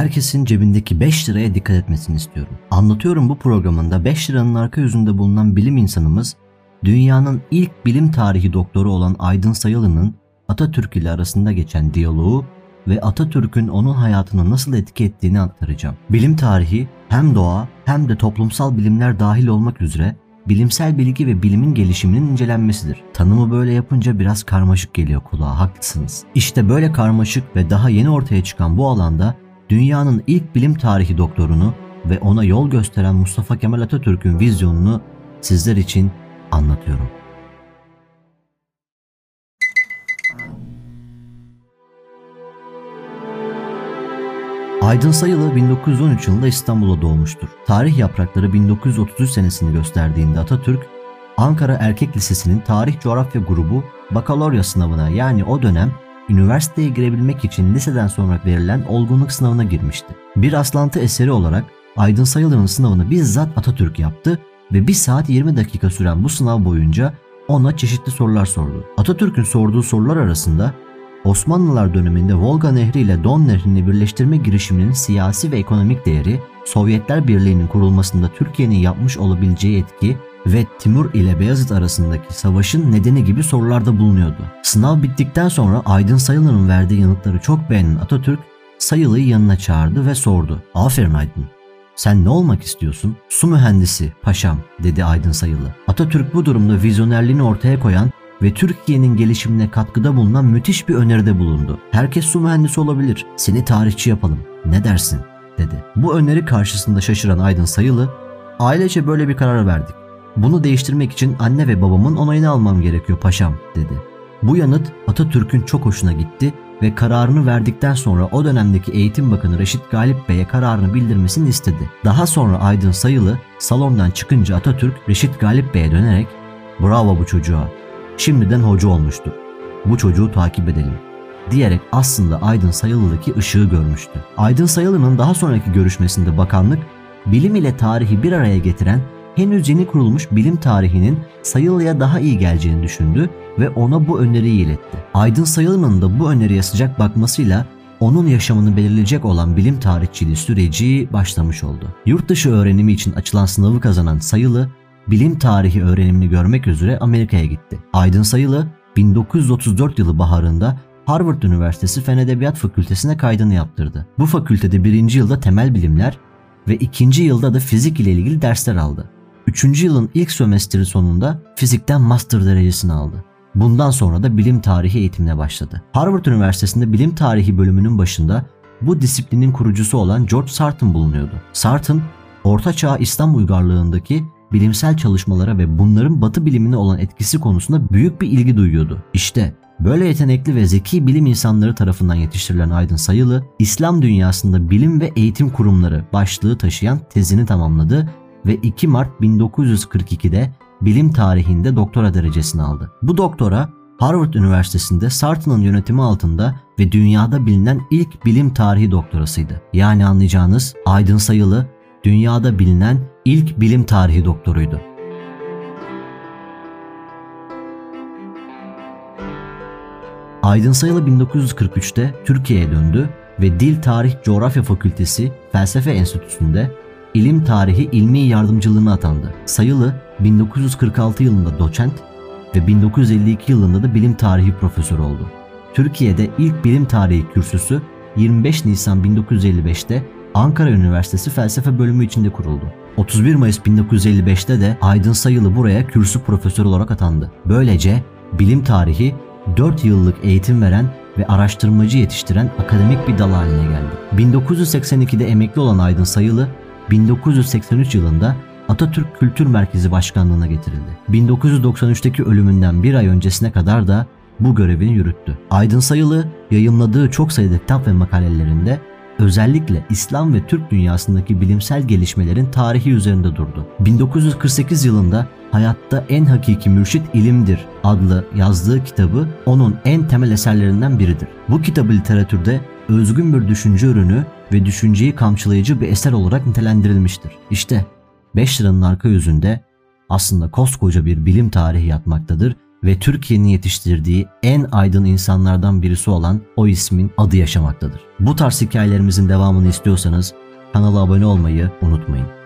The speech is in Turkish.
herkesin cebindeki 5 liraya dikkat etmesini istiyorum. Anlatıyorum bu programında 5 liranın arka yüzünde bulunan bilim insanımız dünyanın ilk bilim tarihi doktoru olan Aydın Sayılı'nın Atatürk ile arasında geçen diyaloğu ve Atatürk'ün onun hayatını nasıl etki ettiğini aktaracağım. Bilim tarihi hem doğa hem de toplumsal bilimler dahil olmak üzere bilimsel bilgi ve bilimin gelişiminin incelenmesidir. Tanımı böyle yapınca biraz karmaşık geliyor kulağa, haklısınız. İşte böyle karmaşık ve daha yeni ortaya çıkan bu alanda dünyanın ilk bilim tarihi doktorunu ve ona yol gösteren Mustafa Kemal Atatürk'ün vizyonunu sizler için anlatıyorum. Aydın Sayılı 1913 yılında İstanbul'da doğmuştur. Tarih yaprakları 1933 senesini gösterdiğinde Atatürk, Ankara Erkek Lisesi'nin tarih coğrafya grubu bakalorya sınavına yani o dönem üniversiteye girebilmek için liseden sonra verilen olgunluk sınavına girmişti. Bir aslantı eseri olarak Aydın Sayılı'nın sınavını bizzat Atatürk yaptı ve 1 saat 20 dakika süren bu sınav boyunca ona çeşitli sorular sordu. Atatürk'ün sorduğu sorular arasında Osmanlılar döneminde Volga Nehri ile Don Nehri'ni birleştirme girişiminin siyasi ve ekonomik değeri, Sovyetler Birliği'nin kurulmasında Türkiye'nin yapmış olabileceği etki ve Timur ile Beyazıt arasındaki savaşın nedeni gibi sorularda bulunuyordu. Sınav bittikten sonra Aydın Sayılı'nın verdiği yanıtları çok beğenen Atatürk, Sayılı'yı yanına çağırdı ve sordu. Aferin Aydın, sen ne olmak istiyorsun? Su mühendisi paşam dedi Aydın Sayılı. Atatürk bu durumda vizyonerliğini ortaya koyan ve Türkiye'nin gelişimine katkıda bulunan müthiş bir öneride bulundu. Herkes su mühendisi olabilir. Seni tarihçi yapalım. Ne dersin? dedi. Bu öneri karşısında şaşıran Aydın Sayılı, ailece böyle bir karar verdik. Bunu değiştirmek için anne ve babamın onayını almam gerekiyor paşam dedi. Bu yanıt Atatürk'ün çok hoşuna gitti ve kararını verdikten sonra o dönemdeki Eğitim Bakanı Reşit Galip Bey'e kararını bildirmesini istedi. Daha sonra Aydın Sayılı salondan çıkınca Atatürk Reşit Galip Bey'e dönerek "Bravo bu çocuğa. Şimdiden hoca olmuştur. Bu çocuğu takip edelim." diyerek aslında Aydın Sayılı'daki ışığı görmüştü. Aydın Sayılı'nın daha sonraki görüşmesinde bakanlık bilim ile tarihi bir araya getiren henüz yeni kurulmuş bilim tarihinin Sayılı'ya daha iyi geleceğini düşündü ve ona bu öneriyi iletti. Aydın Sayılı'nın da bu öneriye sıcak bakmasıyla onun yaşamını belirleyecek olan bilim tarihçiliği süreci başlamış oldu. Yurt dışı öğrenimi için açılan sınavı kazanan Sayılı, bilim tarihi öğrenimini görmek üzere Amerika'ya gitti. Aydın Sayılı, 1934 yılı baharında Harvard Üniversitesi Fen Edebiyat Fakültesine kaydını yaptırdı. Bu fakültede birinci yılda temel bilimler ve ikinci yılda da fizik ile ilgili dersler aldı. Üçüncü yılın ilk sömestri sonunda fizikten master derecesini aldı. Bundan sonra da bilim tarihi eğitimine başladı. Harvard Üniversitesi'nde bilim tarihi bölümünün başında bu disiplinin kurucusu olan George Sarton bulunuyordu. Sarton, Orta Çağ İslam uygarlığındaki bilimsel çalışmalara ve bunların batı bilimine olan etkisi konusunda büyük bir ilgi duyuyordu. İşte Böyle yetenekli ve zeki bilim insanları tarafından yetiştirilen Aydın Sayılı, İslam dünyasında bilim ve eğitim kurumları başlığı taşıyan tezini tamamladı ve 2 Mart 1942'de bilim tarihinde doktora derecesini aldı. Bu doktora Harvard Üniversitesi'nde Sarton'un yönetimi altında ve dünyada bilinen ilk bilim tarihi doktorasıydı. Yani anlayacağınız Aydın Sayılı dünyada bilinen ilk bilim tarihi doktoruydu. Aydın Sayılı 1943'te Türkiye'ye döndü ve Dil Tarih Coğrafya Fakültesi Felsefe Enstitüsü'nde ilim tarihi ilmi yardımcılığına atandı. Sayılı 1946 yılında doçent ve 1952 yılında da bilim tarihi profesörü oldu. Türkiye'de ilk bilim tarihi kürsüsü 25 Nisan 1955'te Ankara Üniversitesi Felsefe Bölümü içinde kuruldu. 31 Mayıs 1955'te de Aydın Sayılı buraya kürsü profesör olarak atandı. Böylece bilim tarihi 4 yıllık eğitim veren ve araştırmacı yetiştiren akademik bir dal haline geldi. 1982'de emekli olan Aydın Sayılı, 1983 yılında Atatürk Kültür Merkezi Başkanlığına getirildi. 1993'teki ölümünden bir ay öncesine kadar da bu görevini yürüttü. Aydın Sayılı yayınladığı çok sayıda kitap ve makalelerinde özellikle İslam ve Türk dünyasındaki bilimsel gelişmelerin tarihi üzerinde durdu. 1948 yılında Hayatta en hakiki mürşit ilimdir adlı yazdığı kitabı onun en temel eserlerinden biridir. Bu kitabı literatürde özgün bir düşünce ürünü ve düşünceyi kamçılayıcı bir eser olarak nitelendirilmiştir. İşte 5 liranın arka yüzünde aslında koskoca bir bilim tarihi yatmaktadır ve Türkiye'nin yetiştirdiği en aydın insanlardan birisi olan o ismin adı yaşamaktadır. Bu tarz hikayelerimizin devamını istiyorsanız kanala abone olmayı unutmayın.